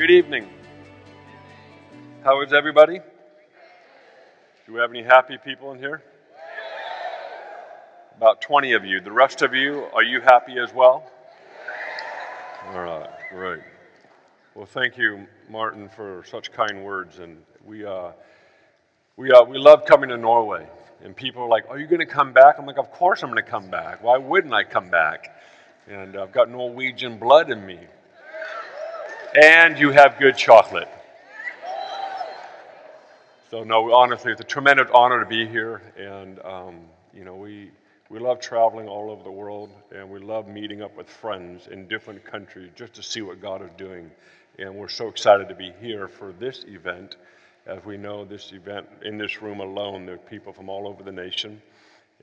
Good evening. How is everybody? Do we have any happy people in here? About 20 of you. The rest of you, are you happy as well? All right, great. Well, thank you, Martin, for such kind words. And we, uh, we, uh, we love coming to Norway. And people are like, Are you going to come back? I'm like, Of course I'm going to come back. Why wouldn't I come back? And I've got Norwegian blood in me. And you have good chocolate. So, no, honestly, it's a tremendous honor to be here. And, um, you know, we, we love traveling all over the world, and we love meeting up with friends in different countries just to see what God is doing. And we're so excited to be here for this event. As we know, this event, in this room alone, there are people from all over the nation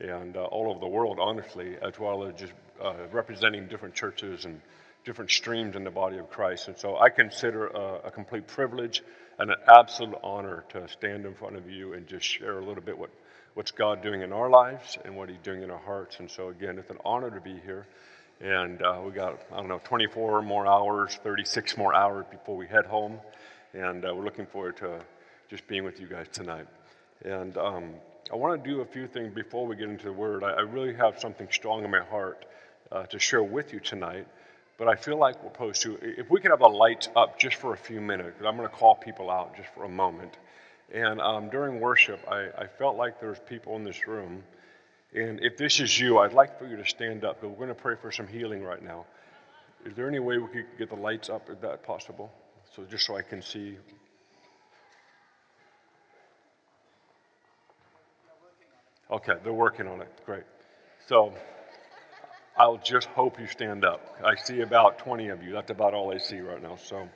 and uh, all over the world, honestly, as well as just uh, representing different churches and different streams in the body of Christ. And so I consider a, a complete privilege and an absolute honor to stand in front of you and just share a little bit what, what's God doing in our lives and what He's doing in our hearts. And so, again, it's an honor to be here. And uh, we got, I don't know, 24 more hours, 36 more hours before we head home. And uh, we're looking forward to just being with you guys tonight. And um, I want to do a few things before we get into the Word. I, I really have something strong in my heart uh, to share with you tonight. But I feel like we're supposed to, if we could have the lights up just for a few minutes, I'm going to call people out just for a moment. And um, during worship, I, I felt like there's people in this room. And if this is you, I'd like for you to stand up, because we're going to pray for some healing right now. Is there any way we could get the lights up? Is that possible? So just so I can see. Okay, they're working on it. Great. So I'll just hope you stand up. I see about 20 of you. That's about all I see right now. So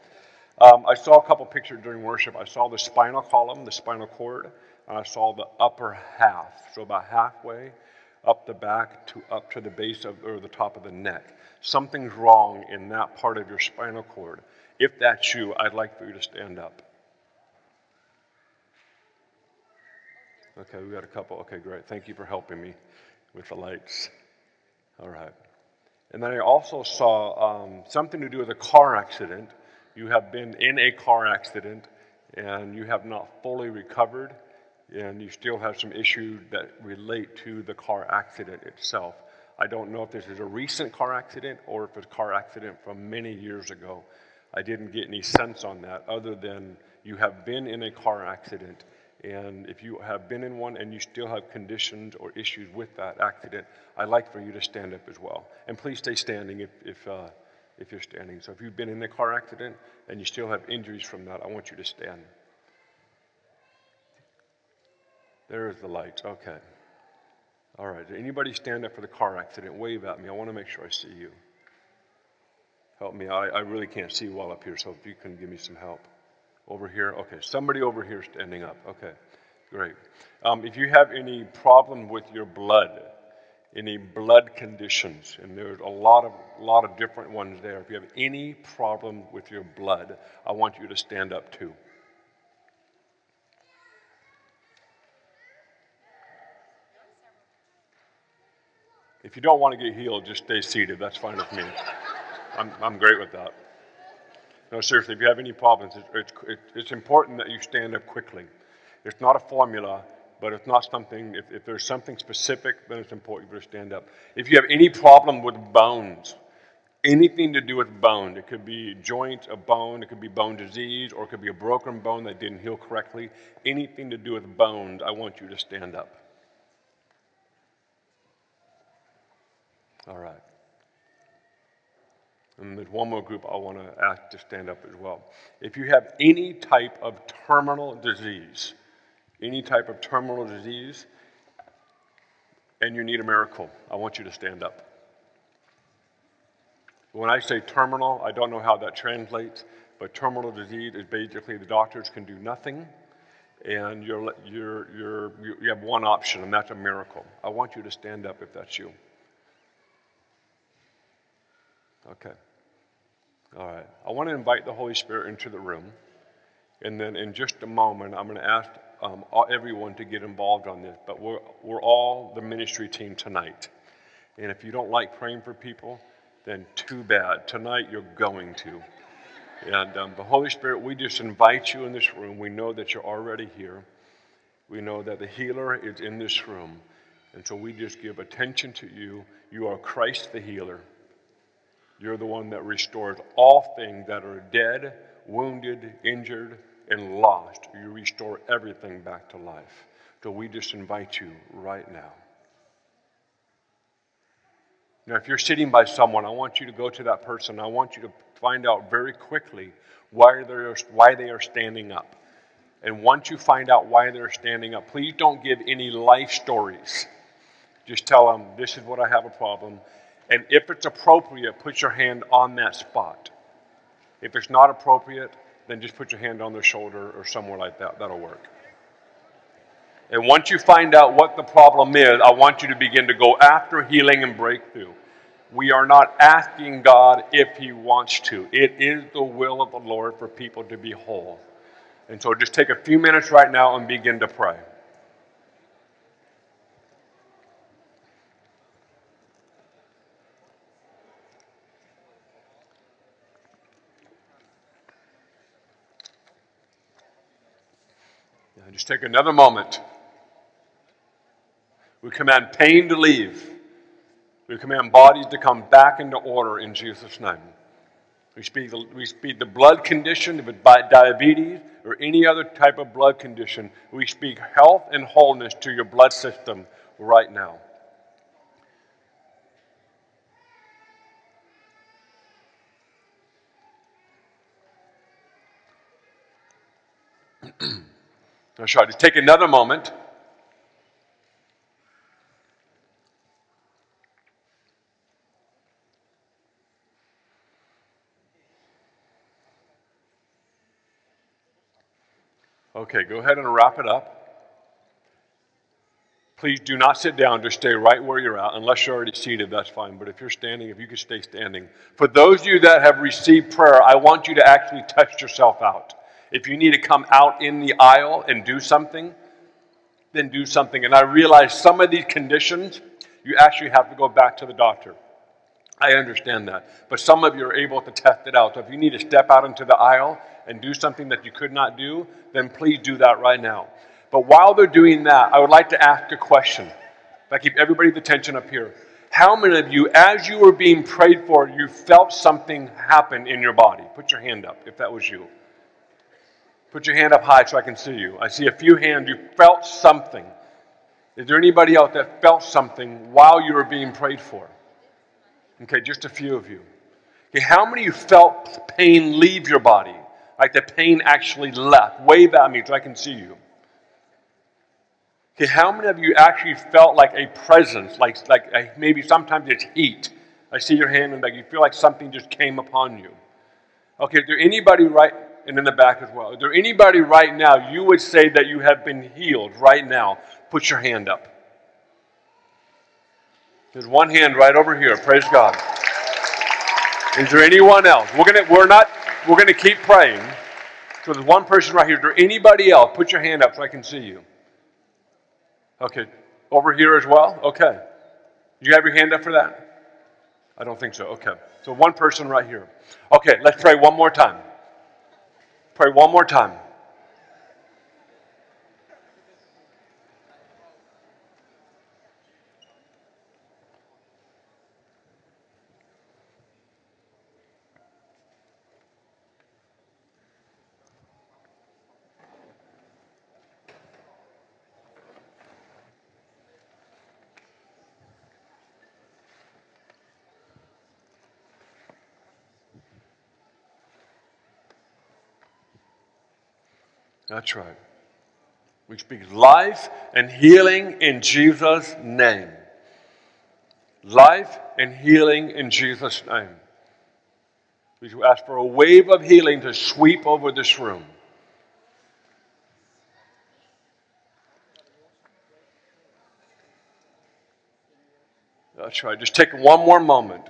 um, I saw a couple pictures during worship. I saw the spinal column, the spinal cord, and I saw the upper half. So about halfway up the back to up to the base of or the top of the neck. Something's wrong in that part of your spinal cord. If that's you, I'd like for you to stand up. Okay, we got a couple. Okay, great. Thank you for helping me with the lights. All right. And then I also saw um, something to do with a car accident. You have been in a car accident and you have not fully recovered, and you still have some issues that relate to the car accident itself. I don't know if this is a recent car accident or if it's a car accident from many years ago. I didn't get any sense on that other than you have been in a car accident and if you have been in one and you still have conditions or issues with that accident, I'd like for you to stand up as well. And please stay standing if, if, uh, if you're standing. So if you've been in a car accident and you still have injuries from that, I want you to stand. There's the light. Okay. All right. Anybody stand up for the car accident? Wave at me. I want to make sure I see you. Help me. I, I really can't see well up here, so if you can give me some help. Over here? Okay, somebody over here standing up. Okay, great. Um, if you have any problem with your blood, any blood conditions, and there's a lot of lot of different ones there. If you have any problem with your blood, I want you to stand up too. If you don't want to get healed, just stay seated. That's fine with me. I'm, I'm great with that. No, seriously, if you have any problems, it's, it's, important that you stand up quickly. It's not a formula, but it's not something, if, if there's something specific, then it's important you to stand up. If you have any problem with bones, anything to do with bone, it could be joint, a bone, it could be bone disease, or it could be a broken bone that didn't heal correctly. Anything to do with bones, I want you to stand up. All right. And there's one more group I want to ask to stand up as well. If you have any type of terminal disease, any type of terminal disease, and you need a miracle, I want you to stand up. When I say terminal, I don't know how that translates, but terminal disease is basically the doctors can do nothing, and you're, you're, you're, you have one option, and that's a miracle. I want you to stand up if that's you. Okay. All right. I want to invite the Holy Spirit into the room. And then in just a moment, I'm going to ask um, everyone to get involved on this. But we're, we're all the ministry team tonight. And if you don't like praying for people, then too bad. Tonight you're going to. And um, the Holy Spirit, we just invite you in this room. We know that you're already here. We know that the healer is in this room. And so we just give attention to you. You are Christ the healer. You're the one that restores all things that are dead, wounded, injured, and lost. You restore everything back to life. So we just invite you right now. Now, if you're sitting by someone, I want you to go to that person. I want you to find out very quickly why they're, why they are standing up. And once you find out why they're standing up, please don't give any life stories. Just tell them, this is what I have a problem. And if it's appropriate, put your hand on that spot. If it's not appropriate, then just put your hand on their shoulder or somewhere like that. That'll work. And once you find out what the problem is, I want you to begin to go after healing and breakthrough. We are not asking God if He wants to. It is the will of the Lord for people to be whole. And so just take a few minutes right now and begin to pray. just take another moment. We command pain to leave. We command bodies to come back into order in Jesus' name. We speak, the, we speak the blood condition, if it's diabetes or any other type of blood condition, we speak health and wholeness to your blood system right now. That's right. Just take another moment. Okay, go ahead and wrap it up. Please do not sit down. Just stay right where you're at. Unless you're already seated, that's fine. But if you're standing, if you could stay standing. For those of you that have received prayer, I want you to actually touch yourself out. If you need to come out in the aisle and do something, then do something. And I realize some of these conditions, you actually have to go back to the doctor. I understand that. But some of you are able to test it out. So if you need to step out into the aisle and do something that you could not do, then please do that right now. But while they're doing that, I would like to ask a question. If I keep everybody's attention up here. How many of you, as you were being prayed for, you felt something happen in your body? Put your hand up if that was you. Put your hand up high so I can see you. I see a few hands. You felt something. Is there anybody else that felt something while you were being prayed for? Okay, just a few of you. Okay, how many of you felt pain leave your body? Like the pain actually left? Wave at me so I can see you. Okay, how many of you actually felt like a presence, like, like a, maybe sometimes it's heat? I see your hand and like you feel like something just came upon you. Okay, is there anybody right and in the back as well. Is there anybody right now you would say that you have been healed right now? Put your hand up. There's one hand right over here. Praise God. Is there anyone else? We're gonna we're not we're gonna keep praying. So there's one person right here. Is there anybody else? Put your hand up so I can see you. Okay. Over here as well? Okay. You have your hand up for that? I don't think so. Okay. So one person right here. Okay, let's pray one more time. Pray one more time. That's right. We speak life and healing in Jesus' name. Life and healing in Jesus' name. We ask for a wave of healing to sweep over this room. That's right. Just take one more moment.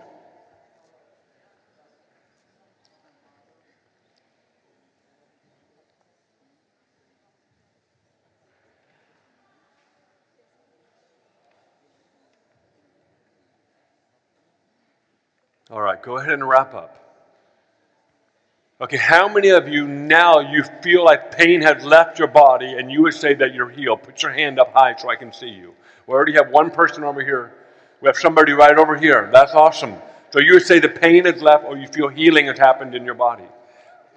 All right, go ahead and wrap up. Okay, how many of you now you feel like pain has left your body and you would say that you're healed? Put your hand up high so I can see you. We already have one person over here. We have somebody right over here. That's awesome. So you would say the pain is left or you feel healing has happened in your body.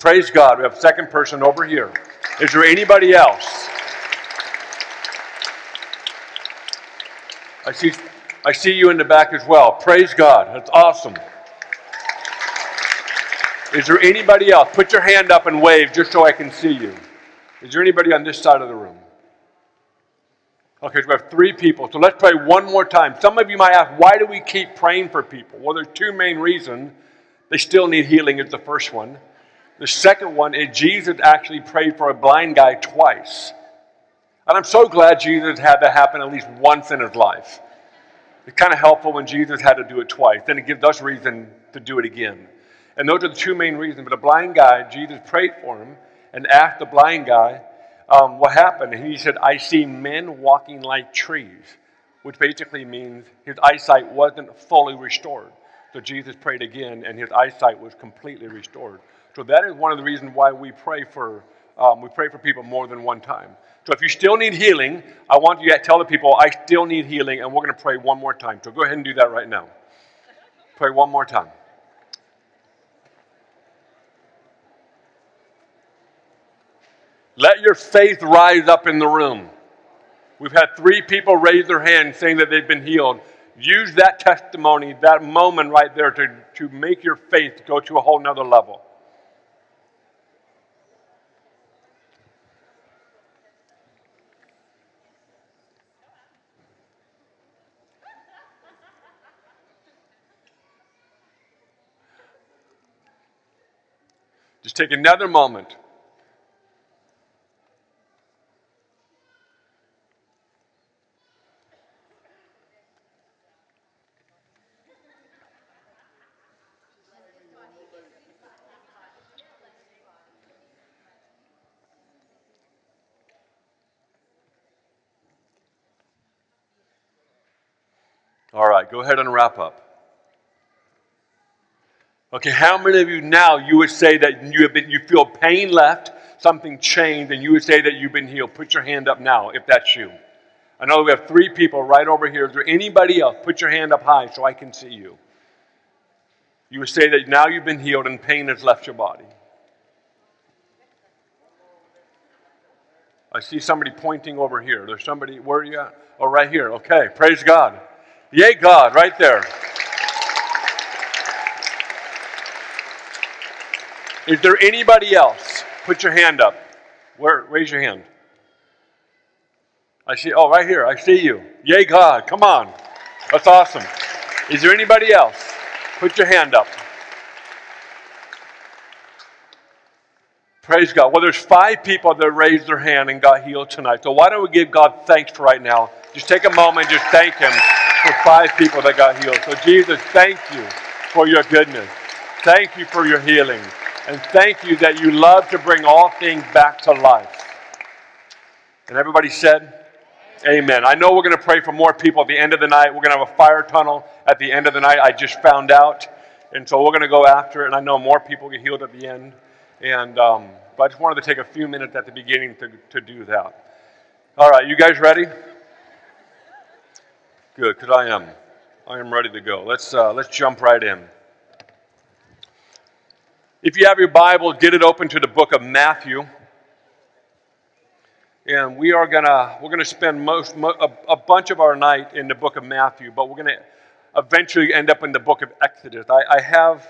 Praise God. We have a second person over here. Is there anybody else? I see, I see you in the back as well. Praise God. That's awesome. Is there anybody else? Put your hand up and wave just so I can see you. Is there anybody on this side of the room? Okay, so we have three people. So let's pray one more time. Some of you might ask, why do we keep praying for people? Well, there's two main reasons. They still need healing, is the first one. The second one is Jesus actually prayed for a blind guy twice. And I'm so glad Jesus had that happen at least once in his life. It's kind of helpful when Jesus had to do it twice. Then it gives us reason to do it again. And those are the two main reasons. But a blind guy, Jesus prayed for him and asked the blind guy um, what happened. And he said, I see men walking like trees, which basically means his eyesight wasn't fully restored. So Jesus prayed again, and his eyesight was completely restored. So that is one of the reasons why we pray for um, we pray for people more than one time. So if you still need healing, I want you to tell the people I still need healing, and we're going to pray one more time. So go ahead and do that right now. Pray one more time. Let your faith rise up in the room. We've had three people raise their hand saying that they've been healed. Use that testimony, that moment right there, to, to make your faith go to a whole nother level. Just take another moment. Go ahead and wrap up. Okay, how many of you now you would say that you have been you feel pain left, something changed, and you would say that you've been healed? Put your hand up now if that's you. I know we have three people right over here. Is there anybody else? Put your hand up high so I can see you. You would say that now you've been healed and pain has left your body. I see somebody pointing over here. There's somebody, where are you at? Oh, right here. Okay, praise God. Yay, God, right there. Is there anybody else? Put your hand up. Where? Raise your hand. I see. Oh, right here. I see you. Yay, God. Come on. That's awesome. Is there anybody else? Put your hand up. Praise God. Well, there's five people that raised their hand and got healed tonight. So why don't we give God thanks for right now? Just take a moment, just thank Him for five people that got healed. So, Jesus, thank you for your goodness. Thank you for your healing. And thank you that you love to bring all things back to life. And everybody said, Amen. I know we're going to pray for more people at the end of the night. We're going to have a fire tunnel at the end of the night. I just found out. And so we're going to go after it. And I know more people get healed at the end. And um, but I just wanted to take a few minutes at the beginning to, to do that. All right, you guys ready? Good, because I am. I am ready to go. Let's, uh, let's jump right in. If you have your Bible, get it open to the book of Matthew. And we are gonna we're gonna spend most a, a bunch of our night in the book of Matthew, but we're gonna eventually end up in the book of Exodus. I, I have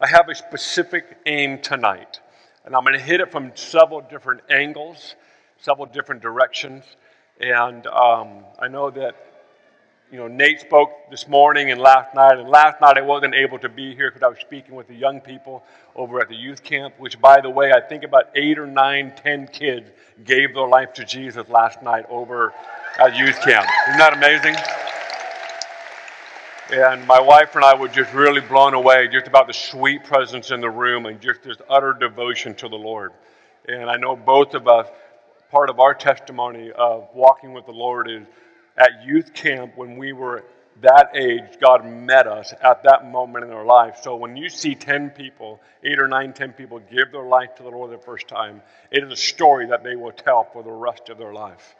I have a specific aim tonight, and I'm gonna hit it from several different angles, several different directions. And um, I know that you know, Nate spoke this morning and last night, and last night I wasn't able to be here because I was speaking with the young people over at the youth camp, which, by the way, I think about eight or nine, ten kids gave their life to Jesus last night over at youth camp. Isn't that amazing? And my wife and I were just really blown away just about the sweet presence in the room and just this utter devotion to the Lord. And I know both of us, part of our testimony of walking with the Lord is at youth camp when we were that age, God met us at that moment in our life. So when you see 10 people, eight or nine, 10 people give their life to the Lord the first time, it is a story that they will tell for the rest of their life.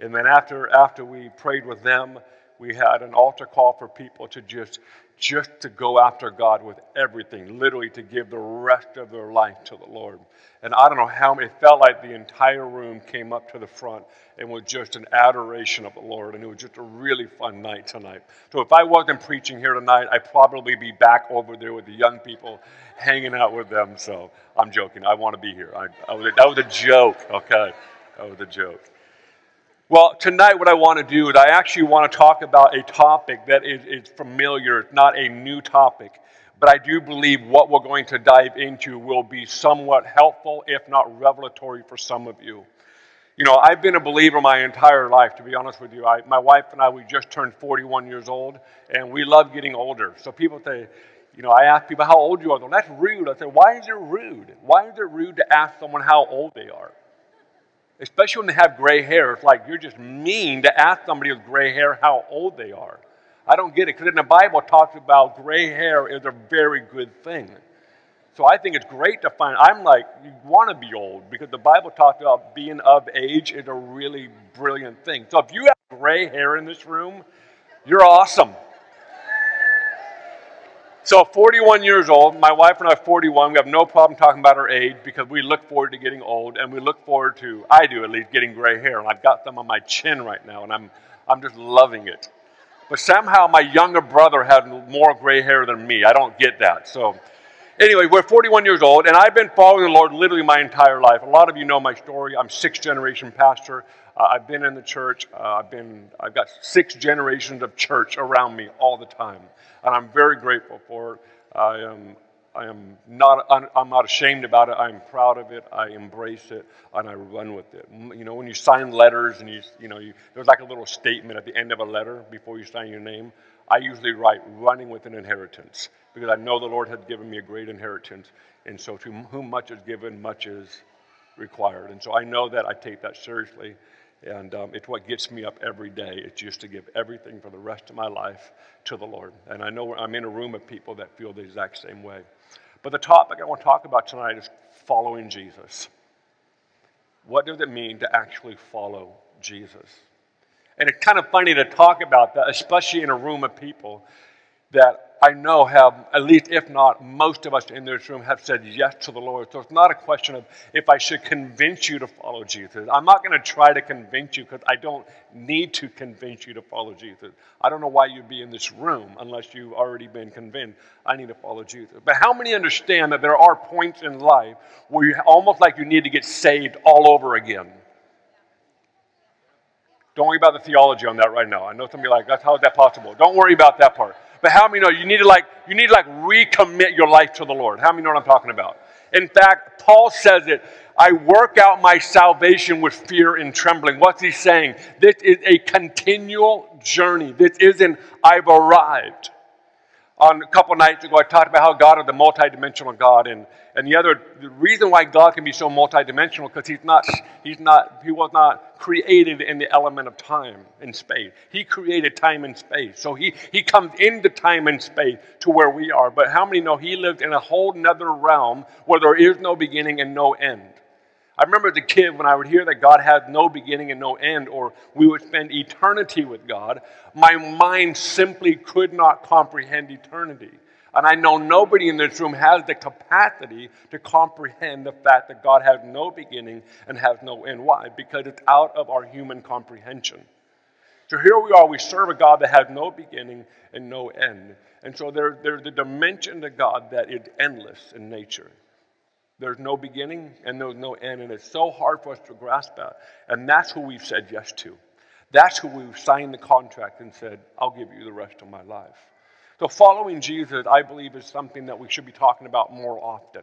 And then after, after we prayed with them, we had an altar call for people to just just to go after God with everything, literally to give the rest of their life to the Lord. And I don't know how it felt like the entire room came up to the front and was just an adoration of the Lord. And it was just a really fun night tonight. So if I wasn't preaching here tonight, I'd probably be back over there with the young people, hanging out with them. So I'm joking. I want to be here. I, I was, that was a joke, okay? That was a joke. Well, tonight, what I want to do is I actually want to talk about a topic that is, is familiar, it's not a new topic, but I do believe what we're going to dive into will be somewhat helpful, if not revelatory, for some of you. You know, I've been a believer my entire life, to be honest with you. I, my wife and I, we just turned 41 years old, and we love getting older. So people say, you know, I ask people how old you are. That's rude. I say, why is it rude? Why is it rude to ask someone how old they are? Especially when they have gray hair. It's like you're just mean to ask somebody with gray hair how old they are. I don't get it because in the Bible it talks about gray hair is a very good thing. So I think it's great to find. I'm like, you want to be old because the Bible talks about being of age is a really brilliant thing. So if you have gray hair in this room, you're awesome. So, 41 years old, my wife and I are 41. We have no problem talking about our age because we look forward to getting old and we look forward to, I do at least, getting gray hair. And I've got some on my chin right now and I'm, I'm just loving it. But somehow my younger brother had more gray hair than me. I don't get that. So, anyway, we're 41 years old and I've been following the Lord literally my entire life. A lot of you know my story. I'm sixth generation pastor. Uh, I've been in the church. Uh, I've been. I've got six generations of church around me all the time, and I'm very grateful for it. I am. I am not. I'm not ashamed about it. I'm proud of it. I embrace it, and I run with it. You know, when you sign letters, and you, you know, you, there's like a little statement at the end of a letter before you sign your name. I usually write "running with an inheritance" because I know the Lord has given me a great inheritance, and so to whom much is given, much is required. And so I know that I take that seriously. And um, it's what gets me up every day. It's just to give everything for the rest of my life to the Lord. And I know I'm in a room of people that feel the exact same way. But the topic I want to talk about tonight is following Jesus. What does it mean to actually follow Jesus? And it's kind of funny to talk about that, especially in a room of people that I know have, at least if not most of us in this room, have said yes to the Lord. So it's not a question of if I should convince you to follow Jesus. I'm not going to try to convince you because I don't need to convince you to follow Jesus. I don't know why you'd be in this room unless you've already been convinced. I need to follow Jesus. But how many understand that there are points in life where you almost like you need to get saved all over again? Don't worry about the theology on that right now. I know some of you like, that's how is that possible? Don't worry about that part. But how many know you need to like you need to like recommit your life to the Lord? How many know what I'm talking about? In fact, Paul says it. I work out my salvation with fear and trembling. What's he saying? This is a continual journey. This isn't I've arrived on a couple nights ago, I talked about how God is the multidimensional God, and, and the other the reason why God can be so multidimensional because he's not he's not he was not created in the element of time and space. He created time and space, so he he comes into time and space to where we are. But how many know he lived in a whole nother realm where there is no beginning and no end? I remember as a kid when I would hear that God had no beginning and no end, or we would spend eternity with God, my mind simply could not comprehend eternity. And I know nobody in this room has the capacity to comprehend the fact that God has no beginning and has no end. Why? Because it's out of our human comprehension. So here we are, we serve a God that has no beginning and no end. And so there, there's a dimension to God that is endless in nature. There's no beginning and there's no end. And it's so hard for us to grasp that. And that's who we've said yes to. That's who we've signed the contract and said, I'll give you the rest of my life. So, following Jesus, I believe, is something that we should be talking about more often.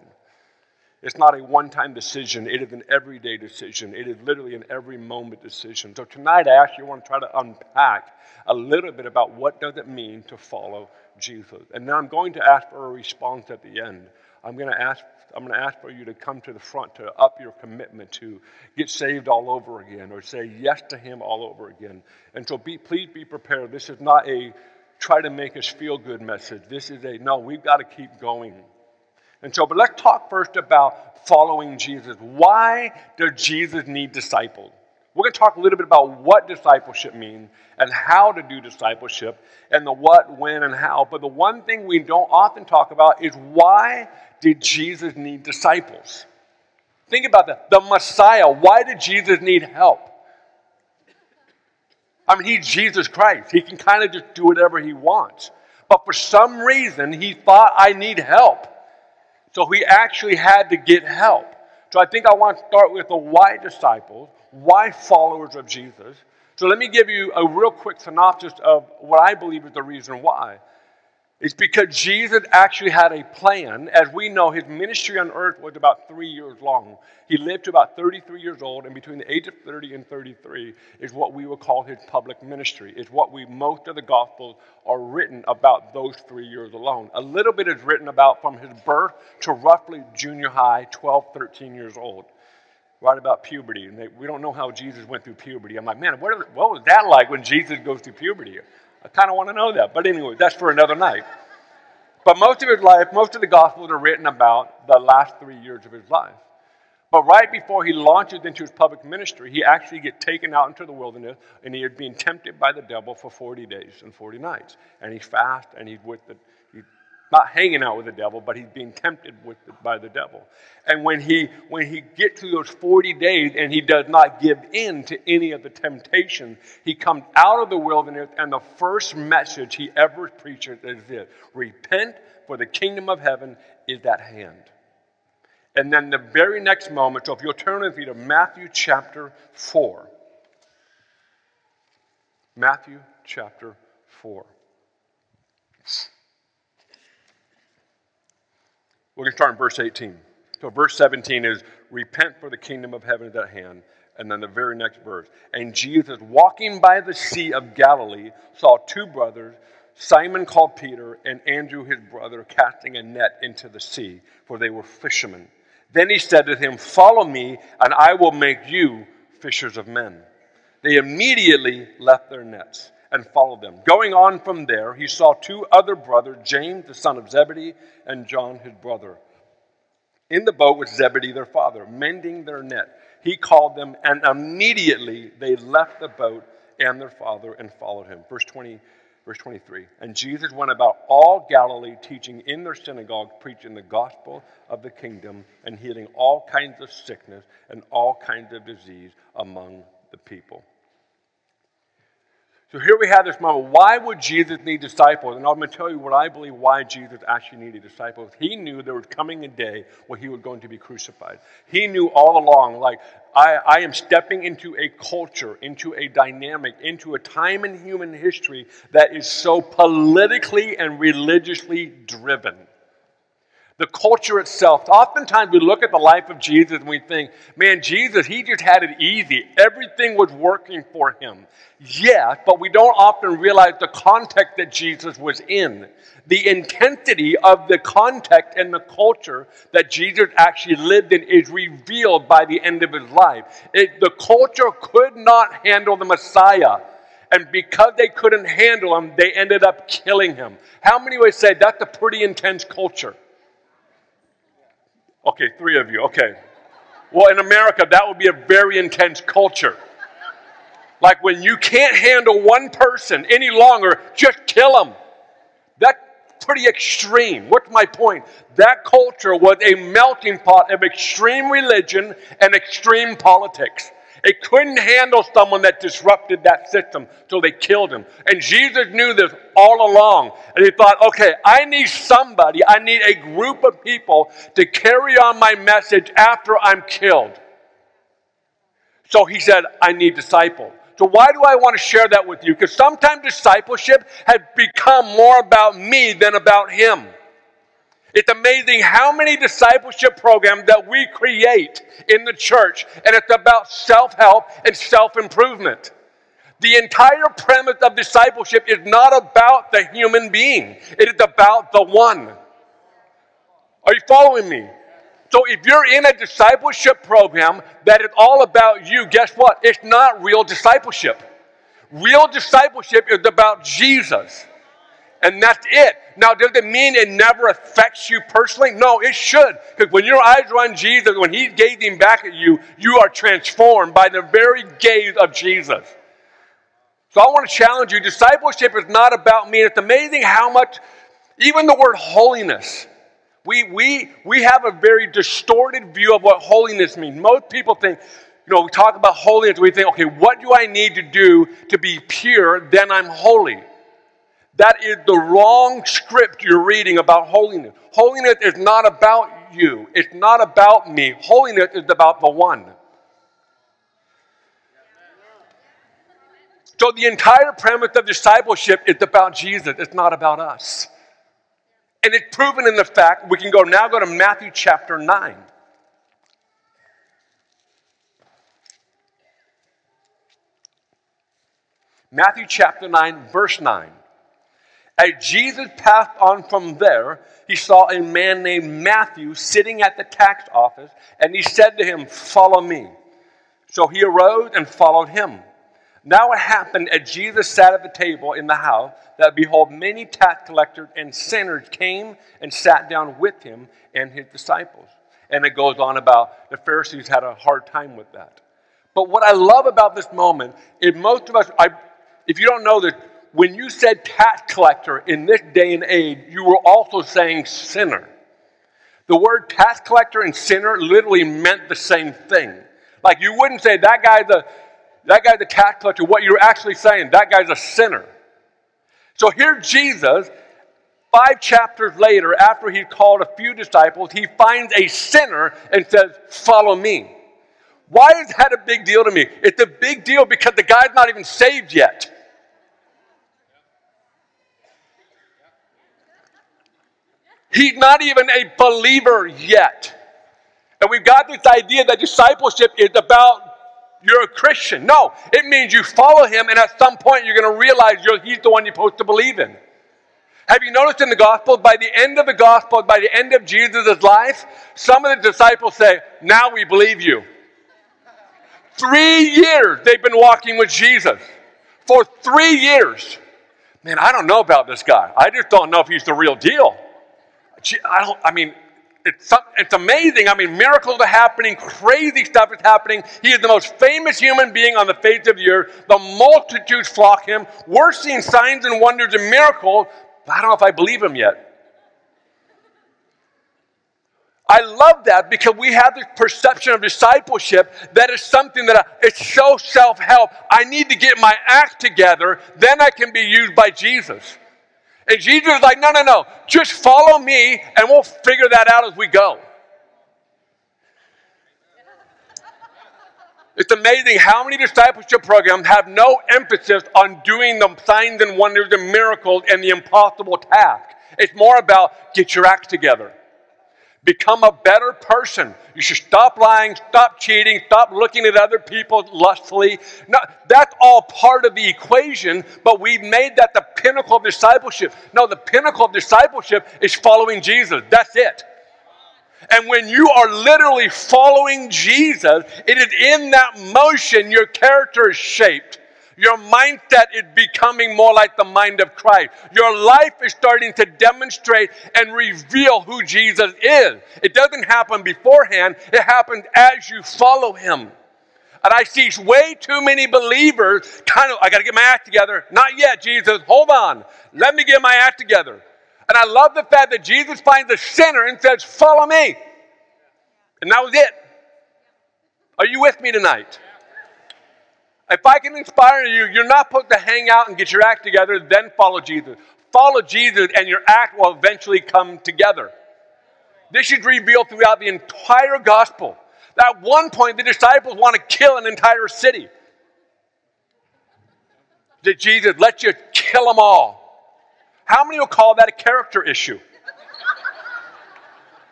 It's not a one time decision, it is an everyday decision. It is literally an every moment decision. So, tonight, I actually want to try to unpack a little bit about what does it mean to follow Jesus. And then I'm going to ask for a response at the end. I'm going to ask I'm going to ask for you to come to the front to up your commitment to get saved all over again or say yes to Him all over again. And so be, please be prepared. This is not a try to make us feel good message. This is a no, we've got to keep going. And so, but let's talk first about following Jesus. Why does Jesus need disciples? We're going to talk a little bit about what discipleship means and how to do discipleship and the what, when, and how. But the one thing we don't often talk about is why did Jesus need disciples? Think about that. The Messiah, why did Jesus need help? I mean, he's Jesus Christ. He can kind of just do whatever he wants. But for some reason, he thought, I need help. So he actually had to get help. So I think I want to start with the why disciples, why followers of Jesus. So let me give you a real quick synopsis of what I believe is the reason why. It's because Jesus actually had a plan. As we know, his ministry on earth was about three years long. He lived to about 33 years old, and between the age of 30 and 33 is what we would call his public ministry. It's what we, most of the Gospels are written about those three years alone. A little bit is written about from his birth to roughly junior high, 12, 13 years old. Right about puberty. And they, we don't know how Jesus went through puberty. I'm like, man, what, what was that like when Jesus goes through puberty? I kind of want to know that. But anyway, that's for another night. But most of his life, most of the Gospels are written about the last three years of his life. But right before he launches into his public ministry, he actually gets taken out into the wilderness and he is being tempted by the devil for 40 days and 40 nights. And he's fast and he's with the, not hanging out with the devil, but he's being tempted with the, by the devil. And when he when he gets to those 40 days and he does not give in to any of the temptation, he comes out of the wilderness, and the first message he ever preaches is this repent, for the kingdom of heaven is at hand. And then the very next moment, so if you'll turn with me to Matthew chapter 4. Matthew chapter 4. We're going to start in verse 18. So, verse 17 is repent for the kingdom of heaven is at hand. And then the very next verse. And Jesus, walking by the Sea of Galilee, saw two brothers, Simon called Peter, and Andrew his brother, casting a net into the sea, for they were fishermen. Then he said to him, Follow me, and I will make you fishers of men. They immediately left their nets and followed them. Going on from there, he saw two other brothers, James, the son of Zebedee, and John, his brother. In the boat with Zebedee, their father, mending their net. He called them, and immediately they left the boat and their father and followed him. Verse 20. Verse 23 And Jesus went about all Galilee, teaching in their synagogues, preaching the gospel of the kingdom, and healing all kinds of sickness and all kinds of disease among the people. So here we have this moment. Why would Jesus need disciples? And I'm going to tell you what I believe why Jesus actually needed disciples. He knew there was coming a day where he was going to be crucified. He knew all along, like, I, I am stepping into a culture, into a dynamic, into a time in human history that is so politically and religiously driven the culture itself. Oftentimes we look at the life of Jesus and we think, man, Jesus, he just had it easy. Everything was working for him. Yeah, but we don't often realize the context that Jesus was in. The intensity of the context and the culture that Jesus actually lived in is revealed by the end of his life. It, the culture could not handle the Messiah. And because they couldn't handle him, they ended up killing him. How many would say that's a pretty intense culture? Okay, three of you. Okay. Well, in America, that would be a very intense culture. Like when you can't handle one person any longer, just kill them. That's pretty extreme. What's my point? That culture was a melting pot of extreme religion and extreme politics. It couldn't handle someone that disrupted that system, so they killed him. And Jesus knew this all along. And he thought, okay, I need somebody, I need a group of people to carry on my message after I'm killed. So he said, I need disciples. So, why do I want to share that with you? Because sometimes discipleship has become more about me than about him. It's amazing how many discipleship programs that we create in the church, and it's about self help and self improvement. The entire premise of discipleship is not about the human being, it is about the one. Are you following me? So if you're in a discipleship program that is all about you, guess what? It's not real discipleship. Real discipleship is about Jesus. And that's it. Now, does it mean it never affects you personally? No, it should. Because when your eyes are on Jesus, when He's gazing back at you, you are transformed by the very gaze of Jesus. So I want to challenge you discipleship is not about me. It's amazing how much, even the word holiness, we, we, we have a very distorted view of what holiness means. Most people think, you know, we talk about holiness, we think, okay, what do I need to do to be pure? Then I'm holy. That is the wrong script you're reading about holiness. Holiness is not about you, it's not about me. Holiness is about the one. So the entire premise of discipleship is about Jesus, it's not about us. And it's proven in the fact we can go now go to Matthew chapter 9. Matthew chapter 9, verse 9. As Jesus passed on from there, he saw a man named Matthew sitting at the tax office, and he said to him, Follow me. So he arose and followed him. Now it happened as Jesus sat at the table in the house that behold, many tax collectors and sinners came and sat down with him and his disciples. And it goes on about the Pharisees had a hard time with that. But what I love about this moment is most of us, I, if you don't know that, when you said tax collector in this day and age, you were also saying sinner. The word tax collector and sinner literally meant the same thing. Like you wouldn't say that guy's a that guy's a tax collector. What you're actually saying, that guy's a sinner. So here, Jesus, five chapters later, after he called a few disciples, he finds a sinner and says, Follow me. Why is that a big deal to me? It's a big deal because the guy's not even saved yet. He's not even a believer yet. And we've got this idea that discipleship is about you're a Christian. No, it means you follow him, and at some point you're going to realize he's the one you're supposed to believe in. Have you noticed in the gospel, by the end of the gospel, by the end of Jesus' life, some of the disciples say, Now we believe you. Three years they've been walking with Jesus. For three years. Man, I don't know about this guy. I just don't know if he's the real deal. I don't, I mean, it's, it's amazing. I mean, miracles are happening, crazy stuff is happening. He is the most famous human being on the face of the earth. The multitudes flock him. We're seeing signs and wonders and miracles, but I don't know if I believe him yet. I love that because we have this perception of discipleship that is something that I, it's so self help. I need to get my act together, then I can be used by Jesus. And Jesus is like, no, no, no. Just follow me and we'll figure that out as we go. It's amazing how many discipleship programs have no emphasis on doing the signs and wonders and miracles and the impossible task. It's more about get your act together. Become a better person. You should stop lying, stop cheating, stop looking at other people lustfully. That's all part of the equation, but we made that the pinnacle of discipleship. No, the pinnacle of discipleship is following Jesus. That's it. And when you are literally following Jesus, it is in that motion your character is shaped. Your mindset is becoming more like the mind of Christ. Your life is starting to demonstrate and reveal who Jesus is. It doesn't happen beforehand, it happens as you follow him. And I see way too many believers kind of, I got to get my act together. Not yet, Jesus. Hold on. Let me get my act together. And I love the fact that Jesus finds a sinner and says, Follow me. And that was it. Are you with me tonight? If I can inspire you, you're not supposed to hang out and get your act together, then follow Jesus. Follow Jesus, and your act will eventually come together. This is revealed throughout the entire gospel. At one point, the disciples want to kill an entire city. Did Jesus let you kill them all? How many will call that a character issue?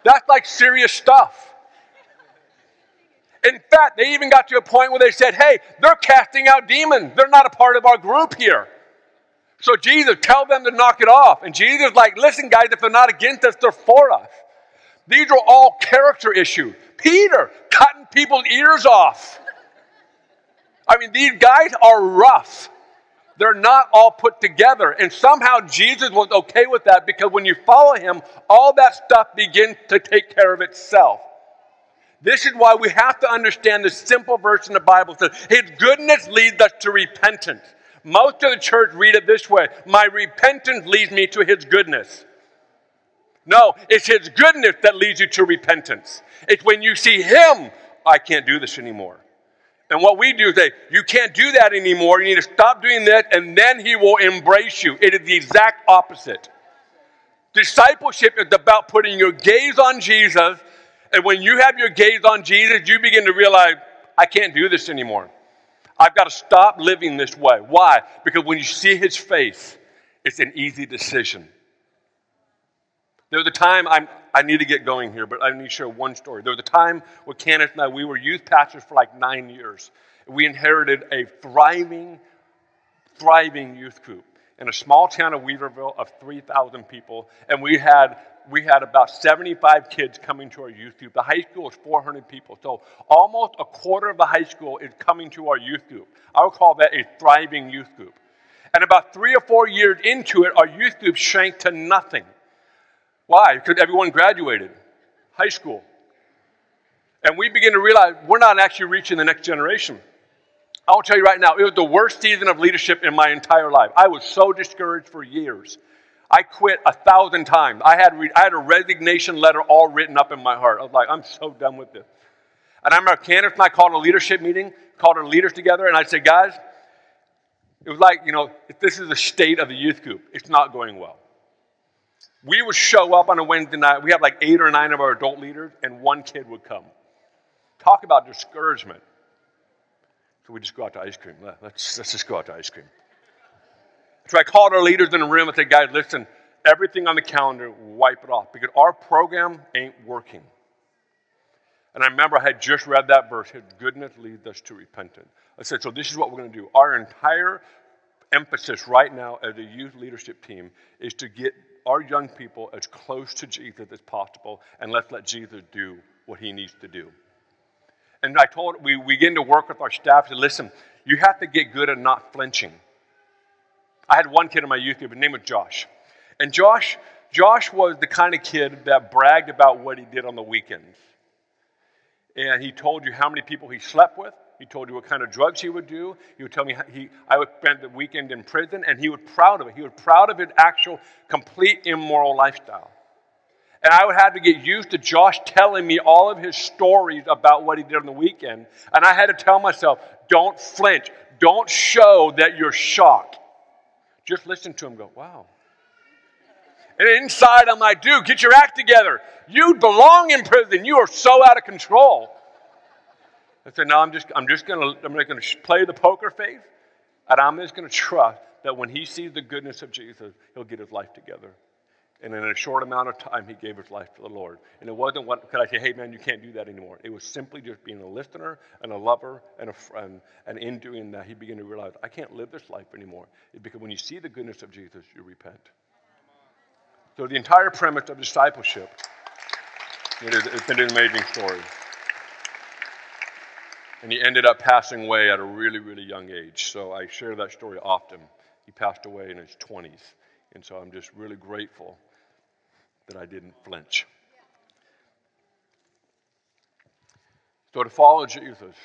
That's like serious stuff. In fact, they even got to a point where they said, hey, they're casting out demons. They're not a part of our group here. So Jesus, tell them to knock it off. And Jesus like, listen, guys, if they're not against us, they're for us. These are all character issues. Peter, cutting people's ears off. I mean, these guys are rough. They're not all put together. And somehow Jesus was okay with that because when you follow him, all that stuff begins to take care of itself. This is why we have to understand the simple verse in the Bible says, His goodness leads us to repentance. Most of the church read it this way My repentance leads me to His goodness. No, it's His goodness that leads you to repentance. It's when you see Him, I can't do this anymore. And what we do is say, you can't do that anymore. You need to stop doing that, and then he will embrace you. It is the exact opposite. Discipleship is about putting your gaze on Jesus, and when you have your gaze on Jesus, you begin to realize, I can't do this anymore. I've got to stop living this way. Why? Because when you see his face, it's an easy decision. There was a time, I'm, I need to get going here, but I need to share one story. There was a time with Candace and I, we were youth pastors for like nine years. We inherited a thriving, thriving youth group in a small town of Weaverville of 3,000 people, and we had we had about 75 kids coming to our youth group. The high school is 400 people, so almost a quarter of the high school is coming to our youth group. I would call that a thriving youth group. And about three or four years into it, our youth group shrank to nothing. Why? Because everyone graduated high school. And we begin to realize we're not actually reaching the next generation. I'll tell you right now, it was the worst season of leadership in my entire life. I was so discouraged for years. I quit a thousand times. I had, re- I had a resignation letter all written up in my heart. I was like, I'm so done with this. And I remember Candace and I called a leadership meeting, called our leaders together, and I said, guys, it was like, you know, if this is the state of the youth group, it's not going well we would show up on a Wednesday night. We have like eight or nine of our adult leaders, and one kid would come. Talk about discouragement. So we just go out to ice cream. Let's, let's just go out to ice cream. So I called our leaders in the room and said, guys, listen, everything on the calendar, wipe it off because our program ain't working. And I remember I had just read that verse, goodness leads us to repentance. I said, so this is what we're going to do. Our entire emphasis right now as a youth leadership team is to get our young people as close to Jesus as possible, and let's let Jesus do what he needs to do. And I told, we begin to work with our staff to listen, you have to get good at not flinching. I had one kid in my youth group, his name was Josh. And Josh, Josh was the kind of kid that bragged about what he did on the weekends. And he told you how many people he slept with, he told you what kind of drugs he would do. He would tell me he, I would spend the weekend in prison, and he was proud of it. He was proud of his actual complete immoral lifestyle. And I would have to get used to Josh telling me all of his stories about what he did on the weekend. And I had to tell myself, don't flinch. Don't show that you're shocked. Just listen to him go, wow. And inside, I'm like, dude, get your act together. You belong in prison. You are so out of control. I said, no, I'm just, I'm just to, I'm going to play the poker face, and I'm just going to trust that when he sees the goodness of Jesus, he'll get his life together. And in a short amount of time, he gave his life to the Lord. And it wasn't what, could I say, hey, man, you can't do that anymore. It was simply just being a listener and a lover and a friend. And in doing that, he began to realize, I can't live this life anymore. Because when you see the goodness of Jesus, you repent. So the entire premise of discipleship, it is, it's an amazing story. And he ended up passing away at a really, really young age. So I share that story often. He passed away in his 20s. And so I'm just really grateful that I didn't flinch. So to follow Jesus,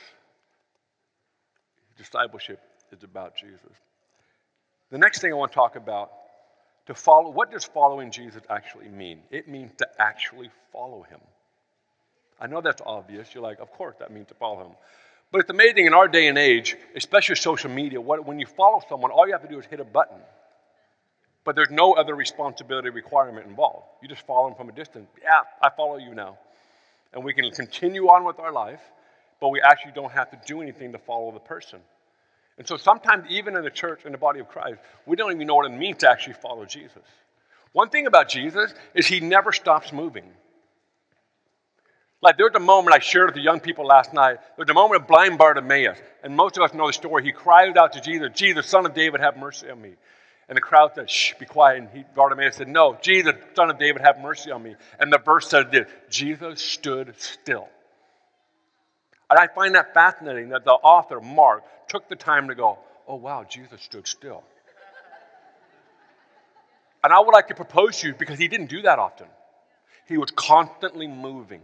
discipleship is about Jesus. The next thing I want to talk about to follow what does following Jesus actually mean? It means to actually follow him. I know that's obvious. You're like, of course that means to follow him. But it's amazing in our day and age, especially social media, what, when you follow someone, all you have to do is hit a button. But there's no other responsibility requirement involved. You just follow them from a distance. Yeah, I follow you now. And we can continue on with our life, but we actually don't have to do anything to follow the person. And so sometimes, even in the church, in the body of Christ, we don't even know what it means to actually follow Jesus. One thing about Jesus is he never stops moving. Like there's a moment I shared with the young people last night. There's a moment of blind Bartimaeus, and most of us know the story. He cried out to Jesus, Jesus, son of David, have mercy on me. And the crowd said, shh, be quiet. And he, Bartimaeus said, no, Jesus, son of David, have mercy on me. And the verse said this, Jesus stood still. And I find that fascinating that the author, Mark, took the time to go, oh, wow, Jesus stood still. And I would like to propose to you because he didn't do that often. He was constantly moving,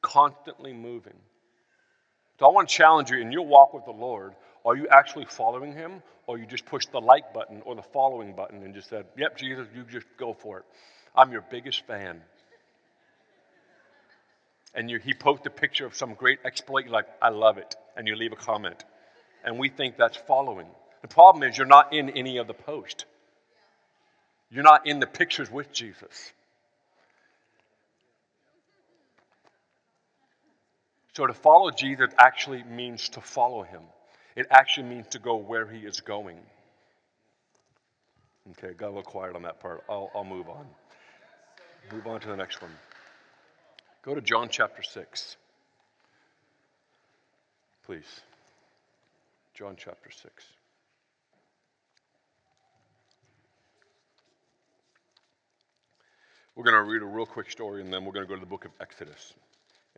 constantly moving. So I want to challenge you in your walk with the Lord. Are you actually following him, or you just pushed the like button or the following button and just said, Yep, Jesus, you just go for it. I'm your biggest fan. And you, he posted a picture of some great exploit, you're like, I love it. And you leave a comment. And we think that's following. The problem is you're not in any of the post. You're not in the pictures with Jesus. So to follow Jesus actually means to follow him. It actually means to go where he is going. Okay, got a little quiet on that part. I'll, I'll move on. Move on to the next one. Go to John chapter 6. Please. John chapter 6. We're going to read a real quick story and then we're going to go to the book of Exodus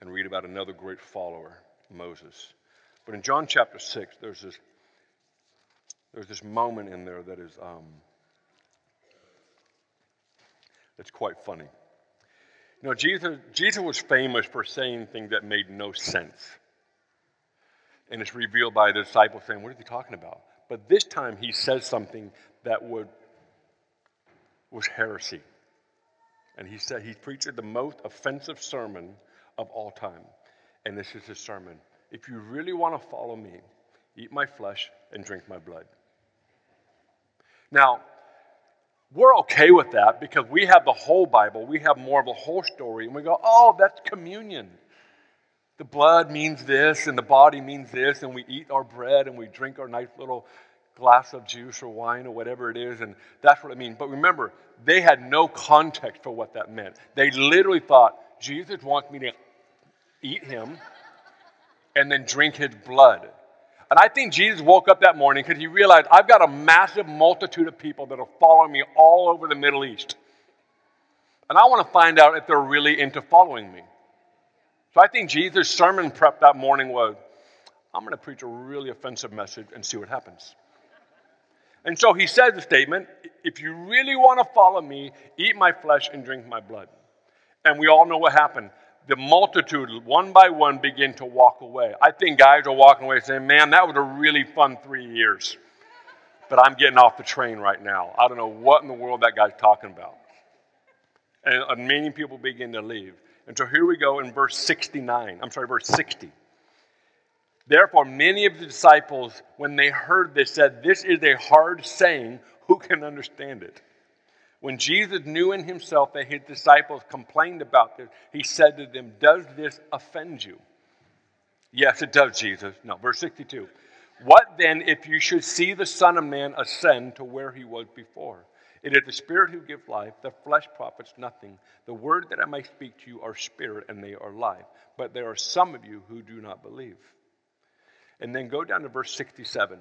and read about another great follower, Moses. But in John chapter 6, there's this, there's this moment in there that is um, that's quite funny. You know, Jesus, Jesus was famous for saying things that made no sense. And it's revealed by the disciples saying, What are he talking about? But this time he says something that would, was heresy. And he said he preached the most offensive sermon of all time. And this is his sermon. If you really want to follow me, eat my flesh and drink my blood. Now, we're okay with that because we have the whole Bible, we have more of the whole story, and we go, oh, that's communion. The blood means this, and the body means this, and we eat our bread and we drink our nice little glass of juice or wine or whatever it is, and that's what it means. But remember, they had no context for what that meant. They literally thought, Jesus wants me to eat him, and then drink his blood. And I think Jesus woke up that morning because he realized I've got a massive multitude of people that are following me all over the Middle East. And I want to find out if they're really into following me. So I think Jesus' sermon prep that morning was I'm going to preach a really offensive message and see what happens. And so he says the statement if you really want to follow me, eat my flesh and drink my blood. And we all know what happened the multitude, one by one, begin to walk away. I think guys are walking away saying, Man, that was a really fun three years. But I'm getting off the train right now. I don't know what in the world that guy's talking about. And uh, many people begin to leave. And so here we go in verse 69. I'm sorry, verse 60. Therefore, many of the disciples, when they heard this, said, This is a hard saying. Who can understand it? When Jesus knew in himself that his disciples complained about this, he said to them, Does this offend you? Yes, it does, Jesus. No, verse 62. What then if you should see the Son of Man ascend to where he was before? It is the Spirit who gives life, the flesh profits nothing. The word that I may speak to you are spirit and they are life. But there are some of you who do not believe. And then go down to verse 67.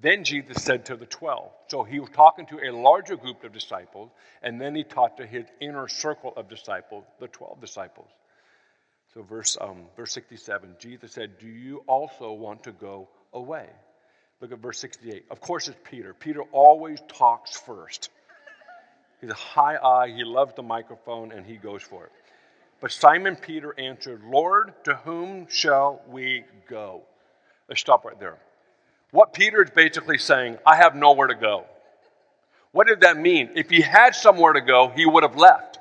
Then Jesus said to the 12. So he was talking to a larger group of disciples, and then he taught to his inner circle of disciples, the 12 disciples. So, verse, um, verse 67, Jesus said, Do you also want to go away? Look at verse 68. Of course, it's Peter. Peter always talks first. He's a high eye, he loves the microphone, and he goes for it. But Simon Peter answered, Lord, to whom shall we go? Let's stop right there. What Peter is basically saying, I have nowhere to go. What did that mean? If he had somewhere to go, he would have left.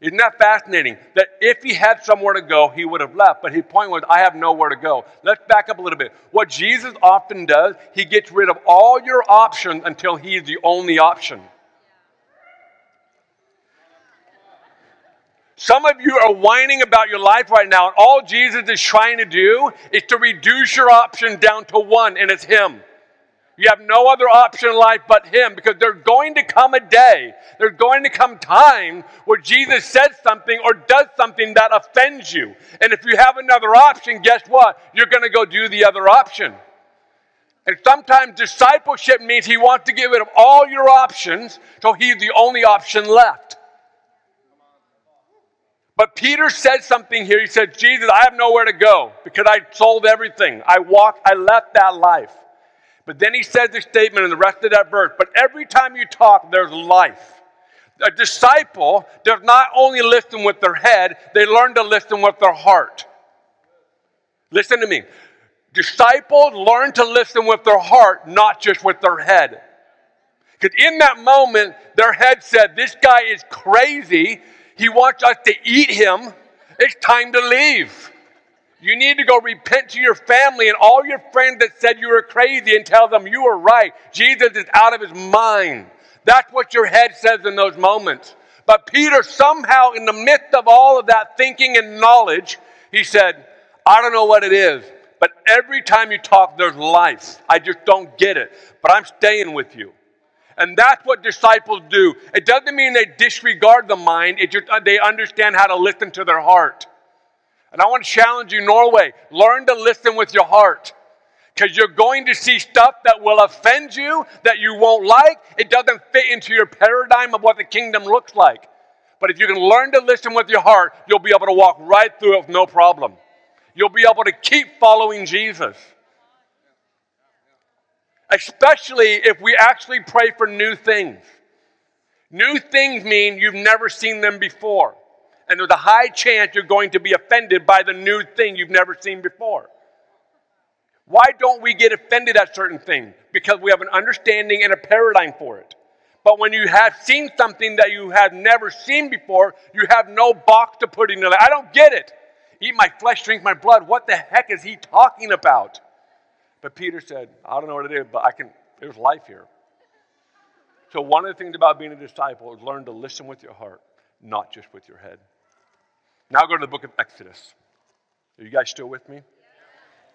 Isn't that fascinating? That if he had somewhere to go, he would have left. But his point was, I have nowhere to go. Let's back up a little bit. What Jesus often does, he gets rid of all your options until he is the only option. Some of you are whining about your life right now, and all Jesus is trying to do is to reduce your option down to one, and it's Him. You have no other option in life but Him because there's going to come a day, there's going to come time where Jesus says something or does something that offends you. And if you have another option, guess what? You're going to go do the other option. And sometimes discipleship means He wants to rid of all your options so He's the only option left. But Peter said something here. He said, Jesus, I have nowhere to go because I sold everything. I walked, I left that life. But then he says this statement in the rest of that verse, but every time you talk, there's life. A disciple does not only listen with their head, they learn to listen with their heart. Listen to me. Disciples learn to listen with their heart, not just with their head. Because in that moment, their head said, This guy is crazy. He wants us to eat him. It's time to leave. You need to go repent to your family and all your friends that said you were crazy and tell them you were right. Jesus is out of his mind. That's what your head says in those moments. But Peter, somehow, in the midst of all of that thinking and knowledge, he said, I don't know what it is, but every time you talk, there's life. I just don't get it, but I'm staying with you. And that's what disciples do. It doesn't mean they disregard the mind, it just, uh, they understand how to listen to their heart. And I want to challenge you, Norway, learn to listen with your heart. Because you're going to see stuff that will offend you, that you won't like. It doesn't fit into your paradigm of what the kingdom looks like. But if you can learn to listen with your heart, you'll be able to walk right through it with no problem. You'll be able to keep following Jesus especially if we actually pray for new things. New things mean you've never seen them before. And there's a high chance you're going to be offended by the new thing you've never seen before. Why don't we get offended at certain things? Because we have an understanding and a paradigm for it. But when you have seen something that you have never seen before, you have no box to put in it. I don't get it. Eat my flesh, drink my blood. What the heck is he talking about? But Peter said, I don't know what it is, but I can, there's life here. So, one of the things about being a disciple is learn to listen with your heart, not just with your head. Now, go to the book of Exodus. Are you guys still with me?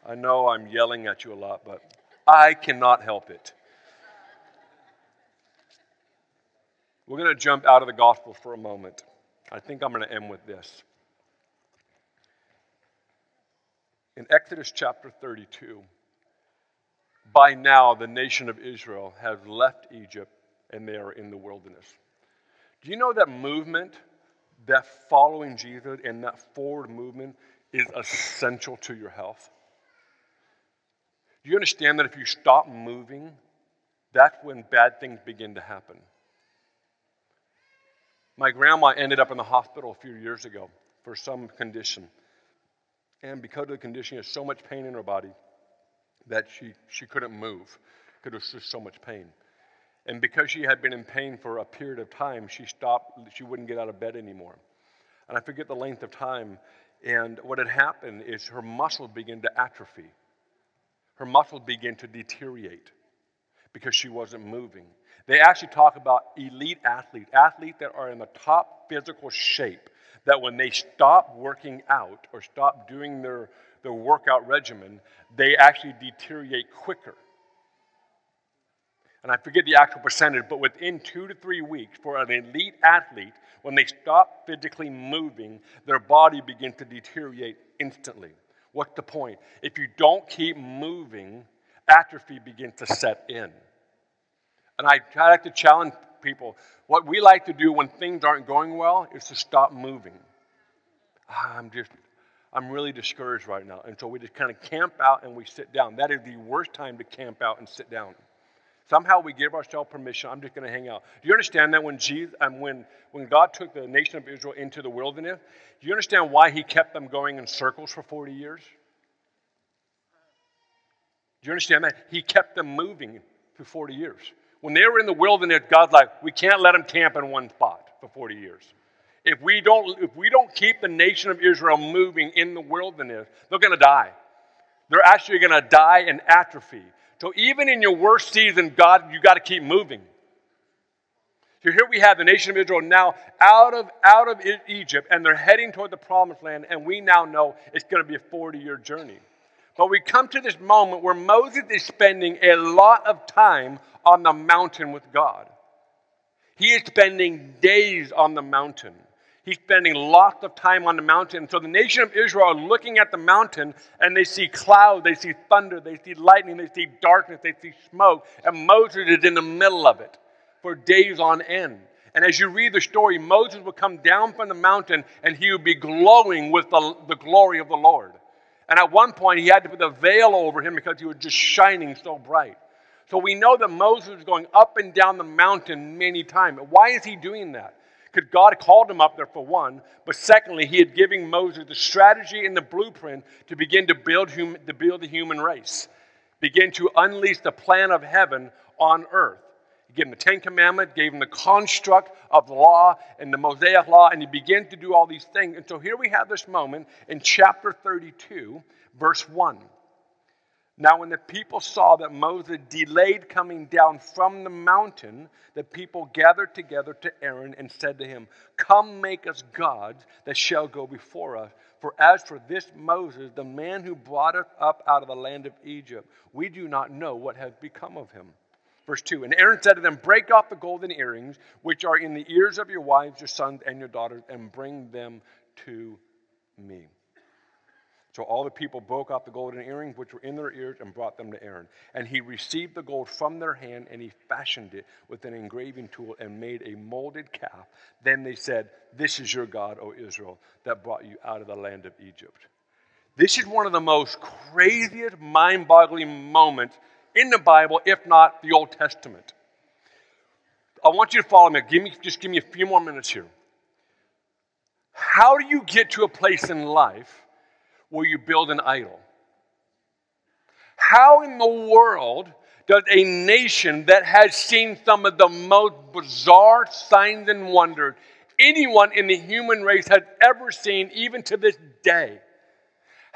I know I'm yelling at you a lot, but I cannot help it. We're going to jump out of the gospel for a moment. I think I'm going to end with this. In Exodus chapter 32, by now the nation of Israel has left Egypt and they are in the wilderness. Do you know that movement, that following Jesus and that forward movement is essential to your health? Do you understand that if you stop moving, that's when bad things begin to happen? My grandma ended up in the hospital a few years ago for some condition. And because of the condition, she has so much pain in her body that she, she couldn't move because there was just so much pain. And because she had been in pain for a period of time, she stopped, she wouldn't get out of bed anymore. And I forget the length of time. And what had happened is her muscles began to atrophy. Her muscles began to deteriorate because she wasn't moving. They actually talk about elite athletes, athletes that are in the top physical shape, that when they stop working out or stop doing their, their workout regimen, they actually deteriorate quicker. And I forget the actual percentage, but within two to three weeks, for an elite athlete, when they stop physically moving, their body begins to deteriorate instantly. What's the point? If you don't keep moving, atrophy begins to set in. And I like to challenge people what we like to do when things aren't going well is to stop moving. Ah, I'm just I'm really discouraged right now. And so we just kind of camp out and we sit down. That is the worst time to camp out and sit down. Somehow we give ourselves permission. I'm just going to hang out. Do you understand that when Jesus, um, when when God took the nation of Israel into the wilderness, do you understand why He kept them going in circles for 40 years? Do you understand that He kept them moving for 40 years? When they were in the wilderness, God's like, we can't let them camp in one spot for 40 years. If we don't, if we don't keep the nation of Israel moving in the wilderness, they're going to die. They're actually going to die and atrophy. So even in your worst season, God, you got to keep moving. So here we have the nation of Israel now out of, out of Egypt, and they're heading toward the promised land, and we now know it's going to be a 40 year journey. But we come to this moment where Moses is spending a lot of time on the mountain with God. He is spending days on the mountain. He's spending lots of time on the mountain. So the nation of Israel are looking at the mountain and they see cloud, they see thunder, they see lightning, they see darkness, they see smoke. And Moses is in the middle of it for days on end. And as you read the story, Moses would come down from the mountain and he would be glowing with the, the glory of the Lord. And at one point, he had to put a veil over him because he was just shining so bright. So we know that Moses was going up and down the mountain many times. Why is he doing that? Because God called him up there for one, but secondly, he had given Moses the strategy and the blueprint to begin to build, hum- to build the human race, begin to unleash the plan of heaven on earth. He gave him the Ten Commandments, gave him the construct of the law and the Mosaic law, and he began to do all these things. And so here we have this moment in chapter 32, verse 1. Now, when the people saw that Moses delayed coming down from the mountain, the people gathered together to Aaron and said to him, Come make us gods that shall go before us. For as for this Moses, the man who brought us up out of the land of Egypt, we do not know what has become of him. Verse 2 And Aaron said to them, Break off the golden earrings which are in the ears of your wives, your sons, and your daughters, and bring them to me. So all the people broke off the golden earrings which were in their ears and brought them to Aaron. And he received the gold from their hand and he fashioned it with an engraving tool and made a molded calf. Then they said, This is your God, O Israel, that brought you out of the land of Egypt. This is one of the most craziest, mind boggling moments in the Bible, if not the Old Testament. I want you to follow me. Give me. Just give me a few more minutes here. How do you get to a place in life? Where you build an idol? How in the world does a nation that has seen some of the most bizarre signs and wonders anyone in the human race has ever seen, even to this day,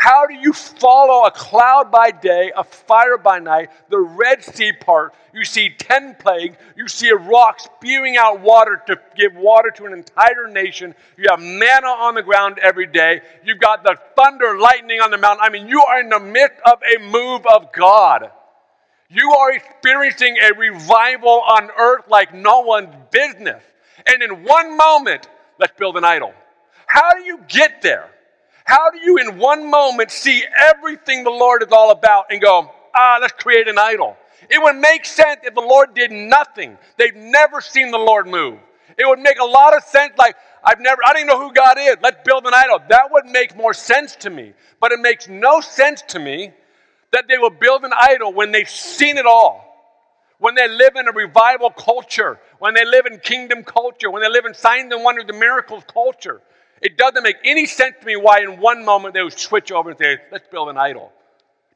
how do you follow a cloud by day, a fire by night, the Red Sea part? You see 10 plagues. You see a rock spewing out water to give water to an entire nation. You have manna on the ground every day. You've got the thunder, lightning on the mountain. I mean, you are in the midst of a move of God. You are experiencing a revival on earth like no one's business. And in one moment, let's build an idol. How do you get there? How do you, in one moment, see everything the Lord is all about and go, ah, let's create an idol? It would make sense if the Lord did nothing. They've never seen the Lord move. It would make a lot of sense, like, I've never, I don't even know who God is. Let's build an idol. That would make more sense to me. But it makes no sense to me that they will build an idol when they've seen it all. When they live in a revival culture, when they live in kingdom culture, when they live in signs and wonders and miracles culture. It doesn't make any sense to me why in one moment they would switch over and say, let's build an idol.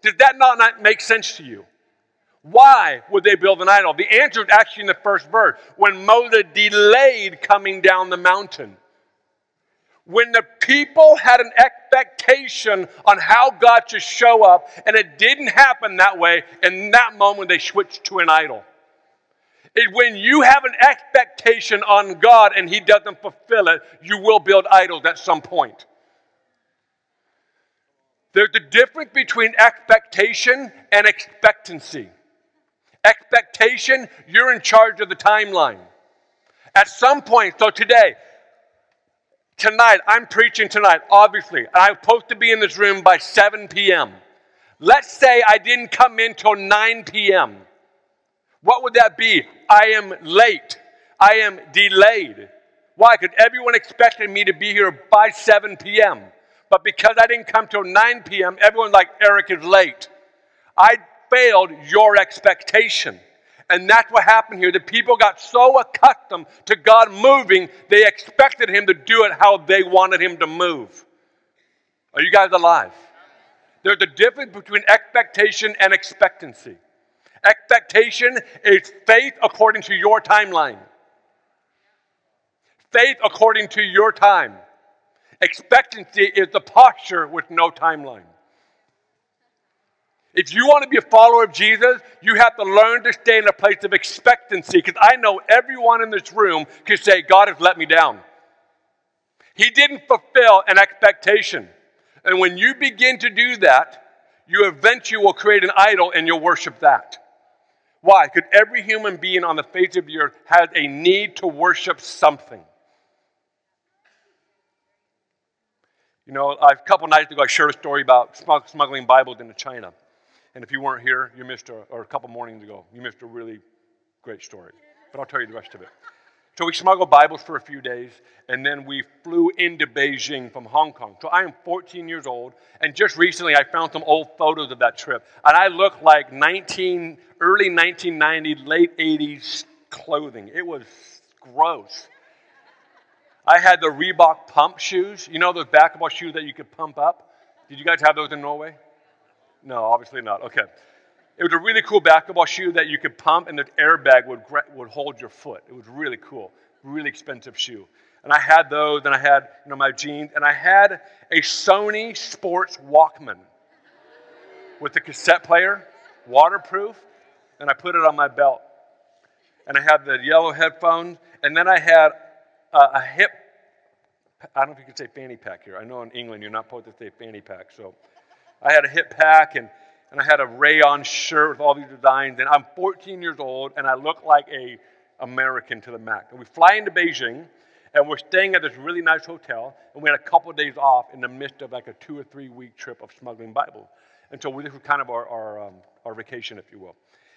Does that not, not make sense to you? Why would they build an idol? The answer is actually in the first verse when Moses delayed coming down the mountain. When the people had an expectation on how God should show up, and it didn't happen that way, in that moment they switched to an idol is when you have an expectation on God and He doesn't fulfill it, you will build idols at some point. There's a difference between expectation and expectancy. Expectation, you're in charge of the timeline. At some point, so today, tonight, I'm preaching tonight, obviously. I'm supposed to be in this room by 7 p.m. Let's say I didn't come in till 9 p.m. What would that be? I am late. I am delayed. Why? Because everyone expected me to be here by 7 p.m. But because I didn't come till 9 p.m., everyone's like, Eric is late. I failed your expectation. And that's what happened here. The people got so accustomed to God moving, they expected Him to do it how they wanted Him to move. Are you guys alive? There's a difference between expectation and expectancy. Expectation is faith according to your timeline. Faith according to your time. Expectancy is the posture with no timeline. If you want to be a follower of Jesus, you have to learn to stay in a place of expectancy. Because I know everyone in this room can say, God has let me down. He didn't fulfill an expectation. And when you begin to do that, you eventually will create an idol and you'll worship that. Why? Could every human being on the face of the earth has a need to worship something. You know, a couple nights ago, I shared a story about smuggling Bibles into China. And if you weren't here, you missed, a, or a couple mornings ago, you missed a really great story. But I'll tell you the rest of it. So we smuggled Bibles for a few days, and then we flew into Beijing from Hong Kong. So I am 14 years old, and just recently I found some old photos of that trip, and I look like 19, early 1990, late 80s clothing. It was gross. I had the Reebok pump shoes. You know those basketball shoes that you could pump up? Did you guys have those in Norway? No, obviously not. Okay. It was a really cool basketball shoe that you could pump, and the airbag would, would hold your foot. It was really cool, really expensive shoe. And I had those, and I had you know my jeans, and I had a Sony Sports Walkman with a cassette player, waterproof, and I put it on my belt. And I had the yellow headphones, and then I had a, a hip. I don't know if you can say fanny pack here. I know in England you're not supposed to say fanny pack, so I had a hip pack and and I had a rayon shirt with all these designs, and I'm 14 years old, and I look like a American to the max. And we fly into Beijing, and we're staying at this really nice hotel, and we had a couple of days off in the midst of like a two or three week trip of smuggling Bible. And so this was kind of our, our, um, our vacation, if you will.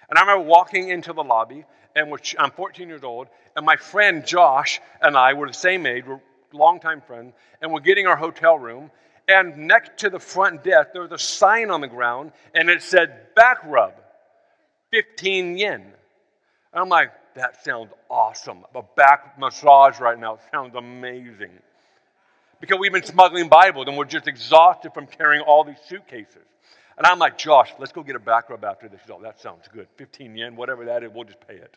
And I remember walking into the lobby, and I'm 14 years old, and my friend Josh and I were the same age, we're longtime friends, and we're getting our hotel room, and next to the front desk, there was a sign on the ground, and it said back rub, 15 yen. And I'm like, that sounds awesome. A back massage right now sounds amazing. Because we've been smuggling Bibles and we're just exhausted from carrying all these suitcases. And I'm like, Josh, let's go get a back rub after this. Oh, that sounds good. 15 yen, whatever that is, we'll just pay it.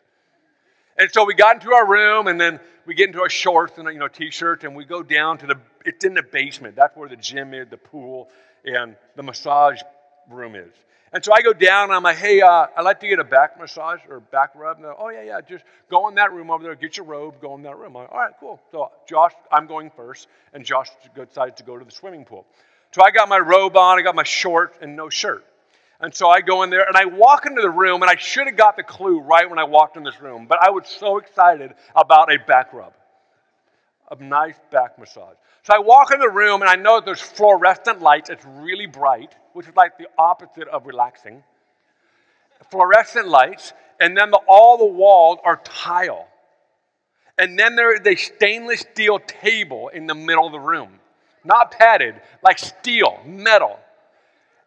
And so we got into our room, and then we get into our shorts and you know t-shirts, and we go down to the. It's in the basement. That's where the gym is, the pool, and the massage room is. And so I go down, and I'm like, "Hey, uh, I'd like to get a back massage or back rub." And oh yeah, yeah, just go in that room over there, get your robe, go in that room. I'm like, All right, cool. So Josh, I'm going first, and Josh decides to go to the swimming pool. So I got my robe on, I got my shorts, and no shirt. And so I go in there and I walk into the room, and I should have got the clue right when I walked in this room, but I was so excited about a back rub, a nice back massage. So I walk in the room and I know there's fluorescent lights. It's really bright, which is like the opposite of relaxing. Fluorescent lights, and then the, all the walls are tile. And then there is a stainless steel table in the middle of the room. Not padded, like steel, metal.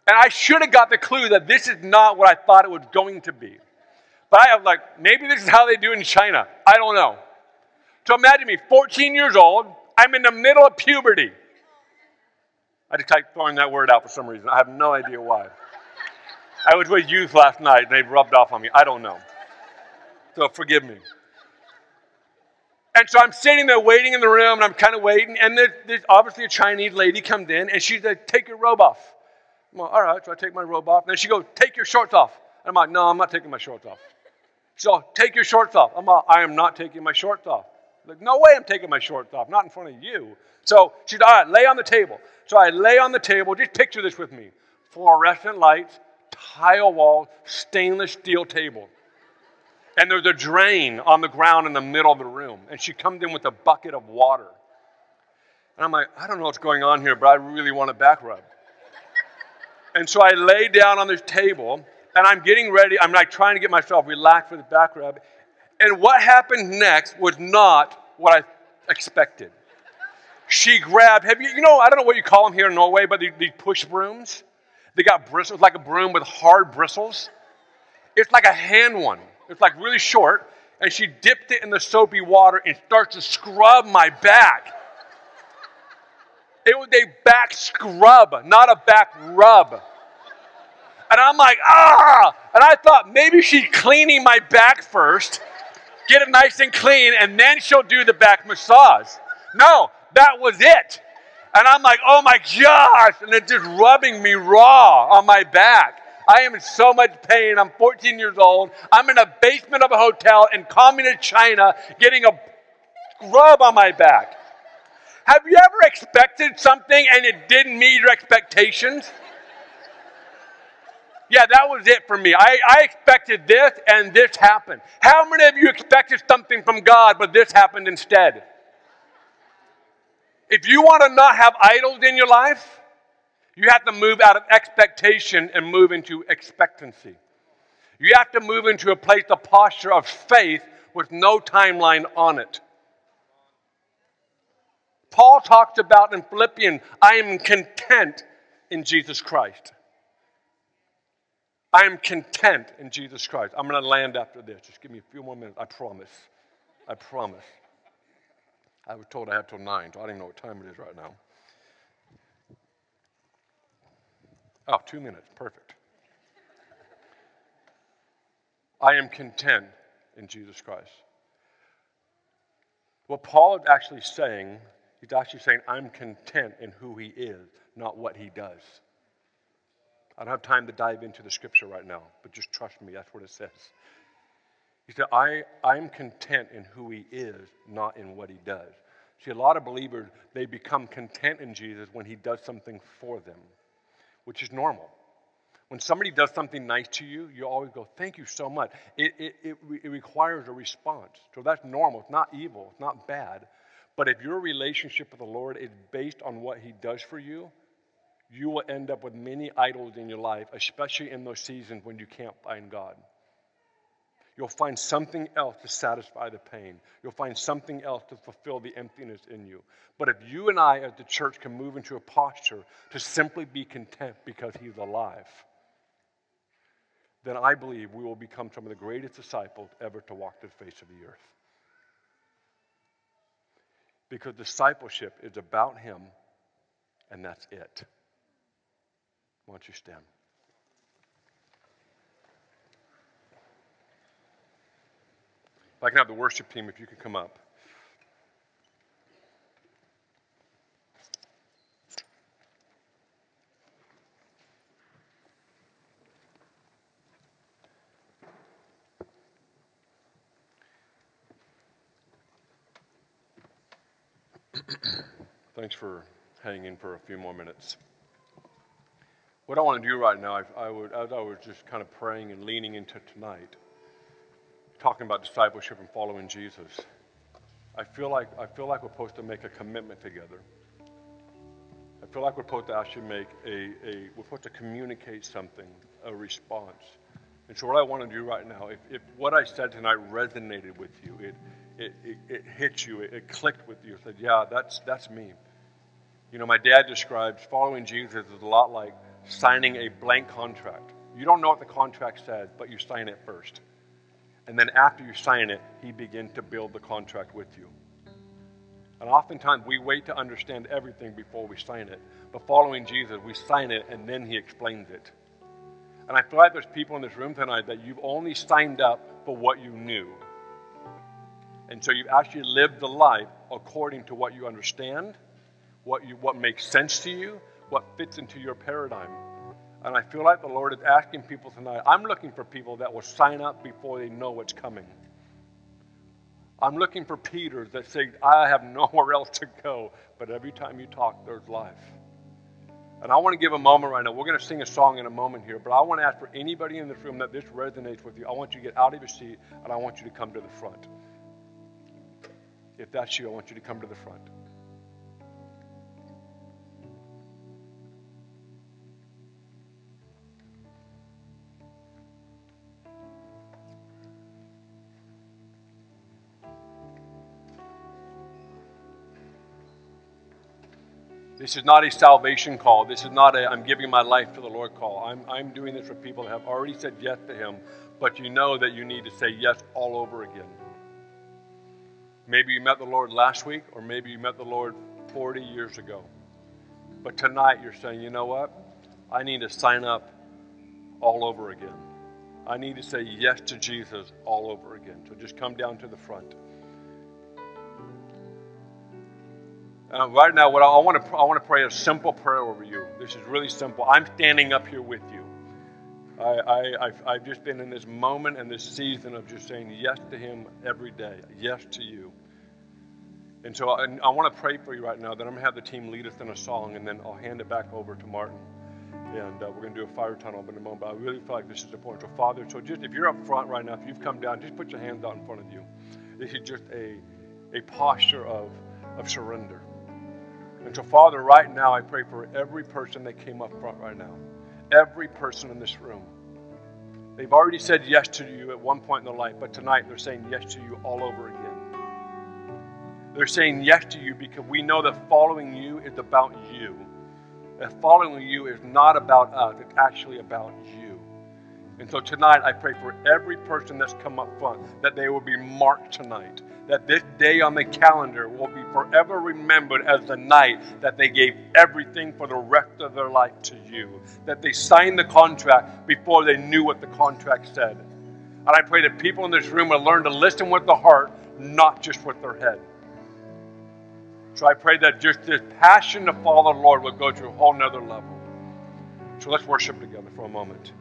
And I should have got the clue that this is not what I thought it was going to be. But I have like, maybe this is how they do in China. I don't know. So imagine me, 14 years old, I'm in the middle of puberty. I just kept throwing that word out for some reason. I have no idea why. I was with youth last night and they rubbed off on me. I don't know. So forgive me. And so I'm sitting there waiting in the room and I'm kind of waiting. And there's, there's obviously a Chinese lady comes in and she's like, Take your robe off. I'm like, all right. So I take my robe off. And then she goes, take your shorts off. And I'm like, no, I'm not taking my shorts off. So take your shorts off. I'm like, I am not taking my shorts off. Like, no way I'm taking my shorts off, not in front of you. So she's all right, lay on the table. So I lay on the table. Just picture this with me fluorescent lights, tile wall, stainless steel table. And there's a drain on the ground in the middle of the room. And she comes in with a bucket of water. And I'm like, I don't know what's going on here, but I really want a back rub. And so I lay down on this table and I'm getting ready. I'm like trying to get myself relaxed for the back rub. And what happened next was not what I expected. She grabbed, have you, you know, I don't know what you call them here in Norway, but these, these push brooms. They got bristles, like a broom with hard bristles. It's like a hand one. It's like really short. And she dipped it in the soapy water and starts to scrub my back. It was a back scrub, not a back rub. And I'm like, ah! And I thought maybe she's cleaning my back first, get it nice and clean, and then she'll do the back massage. No, that was it. And I'm like, oh my gosh! And it's just rubbing me raw on my back. I am in so much pain. I'm 14 years old. I'm in a basement of a hotel in communist China getting a rub on my back. Have you ever expected something and it didn't meet your expectations? Yeah, that was it for me. I, I expected this and this happened. How many of you expected something from God, but this happened instead? If you want to not have idols in your life, you have to move out of expectation and move into expectancy. You have to move into a place, a posture of faith with no timeline on it. Paul talked about in Philippians, I am content in Jesus Christ. I am content in Jesus Christ. I'm going to land after this. Just give me a few more minutes. I promise. I promise. I was told I had till nine, so I don't even know what time it is right now. Oh, two minutes. Perfect. I am content in Jesus Christ. What Paul is actually saying, he's actually saying, I'm content in who he is, not what he does. I don't have time to dive into the scripture right now, but just trust me, that's what it says. He said, I, I'm content in who he is, not in what he does. See, a lot of believers, they become content in Jesus when he does something for them, which is normal. When somebody does something nice to you, you always go, Thank you so much. It, it, it, it requires a response. So that's normal. It's not evil, it's not bad. But if your relationship with the Lord is based on what he does for you, you will end up with many idols in your life, especially in those seasons when you can't find God. You'll find something else to satisfy the pain. You'll find something else to fulfill the emptiness in you. But if you and I, as the church, can move into a posture to simply be content because He's alive, then I believe we will become some of the greatest disciples ever to walk the face of the earth. Because discipleship is about Him, and that's it. Why don't you stand? If I can have the worship team, if you could come up. Thanks for hanging in for a few more minutes. What I want to do right now, I, would, as I was just kind of praying and leaning into tonight, talking about discipleship and following Jesus, I feel like I feel like we're supposed to make a commitment together. I feel like we're supposed to actually make a, a we're supposed to communicate something, a response. And so what I want to do right now, if, if what I said tonight resonated with you, it it, it, it hit you, it, it clicked with you, said, yeah, that's that's me. You know, my dad describes following Jesus is a lot like signing a blank contract. You don't know what the contract says, but you sign it first. And then after you sign it, he begins to build the contract with you. And oftentimes we wait to understand everything before we sign it. But following Jesus, we sign it and then he explains it. And I feel like there's people in this room tonight that you've only signed up for what you knew. And so you've actually lived the life according to what you understand, what, you, what makes sense to you, what fits into your paradigm. And I feel like the Lord is asking people tonight. I'm looking for people that will sign up before they know what's coming. I'm looking for Peters that say, I have nowhere else to go. But every time you talk, there's life. And I want to give a moment right now. We're going to sing a song in a moment here, but I want to ask for anybody in this room that this resonates with you. I want you to get out of your seat and I want you to come to the front. If that's you, I want you to come to the front. This is not a salvation call. This is not a I'm giving my life to the Lord call. I'm, I'm doing this for people that have already said yes to Him, but you know that you need to say yes all over again. Maybe you met the Lord last week, or maybe you met the Lord 40 years ago. But tonight you're saying, you know what? I need to sign up all over again. I need to say yes to Jesus all over again. So just come down to the front. Uh, right now, what I, I want to I want to pray a simple prayer over you. This is really simple. I'm standing up here with you. I, I, I've, I've just been in this moment and this season of just saying yes to Him every day, yes to you. And so I, I want to pray for you right now. Then I'm going to have the team lead us in a song, and then I'll hand it back over to Martin. And uh, we're going to do a fire tunnel in a moment. But I really feel like this is important. So, Father, so just if you're up front right now, if you've come down, just put your hands out in front of you. This is just a, a posture of, of surrender. And so, Father, right now, I pray for every person that came up front right now, every person in this room. They've already said yes to you at one point in their life, but tonight they're saying yes to you all over again. They're saying yes to you because we know that following you is about you. That following you is not about us, it's actually about you. And so tonight, I pray for every person that's come up front that they will be marked tonight. That this day on the calendar will be forever remembered as the night that they gave everything for the rest of their life to you. That they signed the contract before they knew what the contract said. And I pray that people in this room will learn to listen with the heart, not just with their head. So I pray that just this passion to follow the Lord will go to a whole nother level. So let's worship together for a moment.